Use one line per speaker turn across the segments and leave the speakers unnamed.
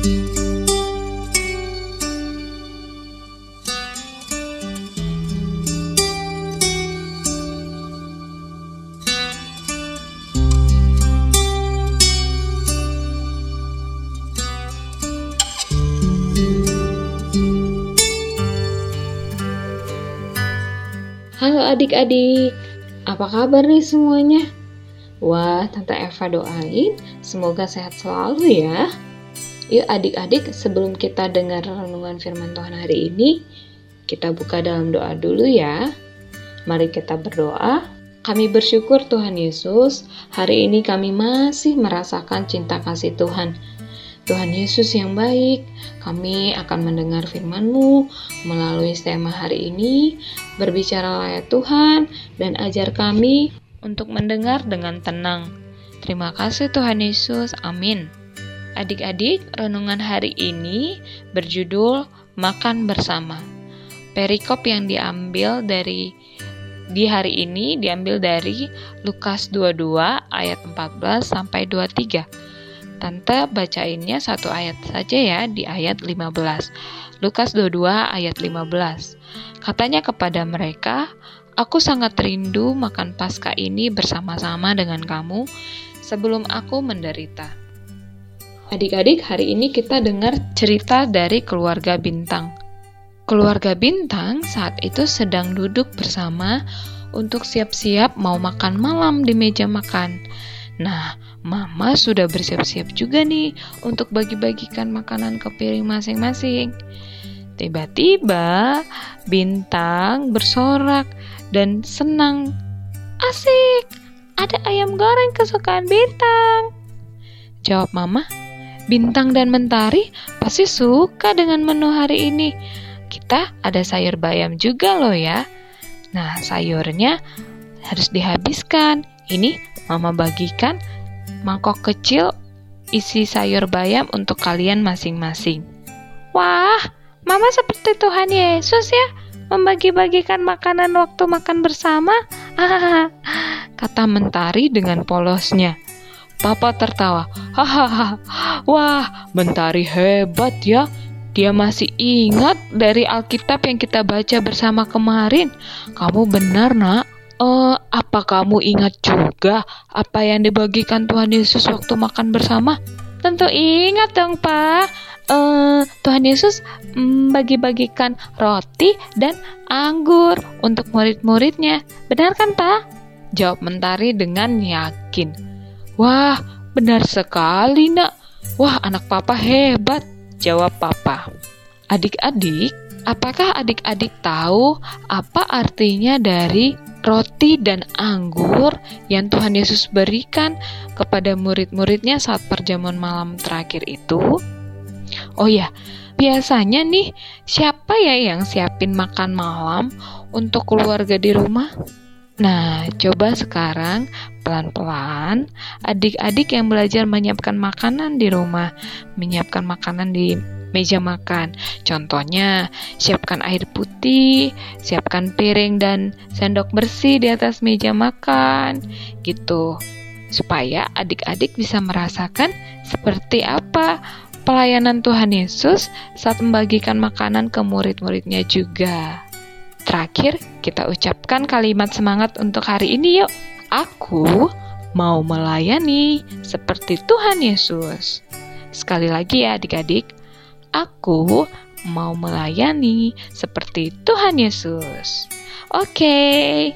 Halo adik-adik, apa kabar nih semuanya? Wah, Tante Eva doain semoga sehat selalu ya. Yuk adik-adik, sebelum kita dengar renungan firman Tuhan hari ini, kita buka dalam doa dulu ya. Mari kita berdoa. Kami bersyukur Tuhan Yesus, hari ini kami masih merasakan cinta kasih Tuhan Tuhan Yesus yang baik, kami akan mendengar firman-Mu melalui tema hari ini. Berbicaralah ya Tuhan dan ajar kami untuk mendengar dengan tenang. Terima kasih Tuhan Yesus. Amin. Adik-adik, renungan hari ini berjudul Makan Bersama. Perikop yang diambil dari di hari ini diambil dari Lukas 22 ayat 14 sampai 23. Tante bacainnya satu ayat saja ya di ayat 15. Lukas 22 ayat 15. Katanya kepada mereka, Aku sangat rindu makan pasca ini bersama-sama dengan kamu sebelum aku menderita. Adik-adik, hari ini kita dengar cerita dari keluarga Bintang. Keluarga Bintang saat itu sedang duduk bersama untuk siap-siap mau makan malam di meja makan. Nah, Mama sudah bersiap-siap juga nih untuk bagi-bagikan makanan ke piring masing-masing. Tiba-tiba Bintang bersorak dan senang. Asik, ada ayam goreng kesukaan Bintang. Jawab Mama, Bintang dan Mentari pasti suka dengan menu hari ini. Kita ada sayur bayam juga loh ya. Nah, sayurnya harus dihabiskan. Ini Mama bagikan mangkok kecil isi sayur bayam untuk kalian masing-masing. Wah, Mama seperti Tuhan Yesus ya, membagi-bagikan makanan waktu makan bersama. kata Mentari dengan polosnya. Papa tertawa. Hahaha. Wah, Mentari hebat ya. Dia masih ingat dari Alkitab yang kita baca bersama kemarin. Kamu benar, Nak. Uh, apa kamu ingat juga apa yang dibagikan Tuhan Yesus waktu makan bersama? Tentu ingat dong, Pak. Uh, Tuhan Yesus um, bagi-bagikan roti dan anggur untuk murid-muridnya. Benar kan, Pak? Jawab Mentari dengan yakin. Wah, benar sekali, Nak. Wah, anak Papa hebat. Jawab Papa. Adik-adik, apakah adik-adik tahu apa artinya dari roti dan anggur yang Tuhan Yesus berikan kepada murid-muridnya saat perjamuan malam terakhir itu. Oh ya, biasanya nih siapa ya yang siapin makan malam untuk keluarga di rumah? Nah, coba sekarang pelan-pelan adik-adik yang belajar menyiapkan makanan di rumah, menyiapkan makanan di meja makan. Contohnya, siapkan air putih, siapkan piring dan sendok bersih di atas meja makan, gitu. Supaya adik-adik bisa merasakan seperti apa pelayanan Tuhan Yesus saat membagikan makanan ke murid-muridnya juga. Terakhir, kita ucapkan kalimat semangat untuk hari ini yuk. Aku mau melayani seperti Tuhan Yesus. Sekali lagi ya adik-adik, Aku mau melayani seperti Tuhan Yesus. Oke,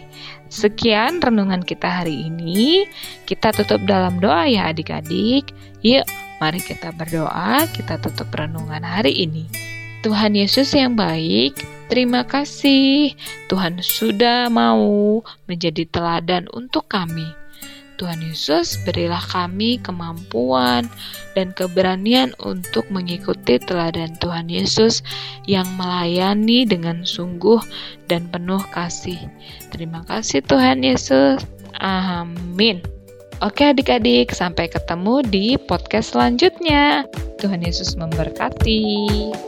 sekian renungan kita hari ini. Kita tutup dalam doa ya adik-adik. Yuk, mari kita berdoa, kita tutup renungan hari ini. Tuhan Yesus yang baik, terima kasih. Tuhan sudah mau menjadi teladan untuk kami. Tuhan Yesus, berilah kami kemampuan dan keberanian untuk mengikuti teladan Tuhan Yesus yang melayani dengan sungguh dan penuh kasih. Terima kasih Tuhan Yesus. Amin. Oke adik-adik, sampai ketemu di podcast selanjutnya. Tuhan Yesus memberkati.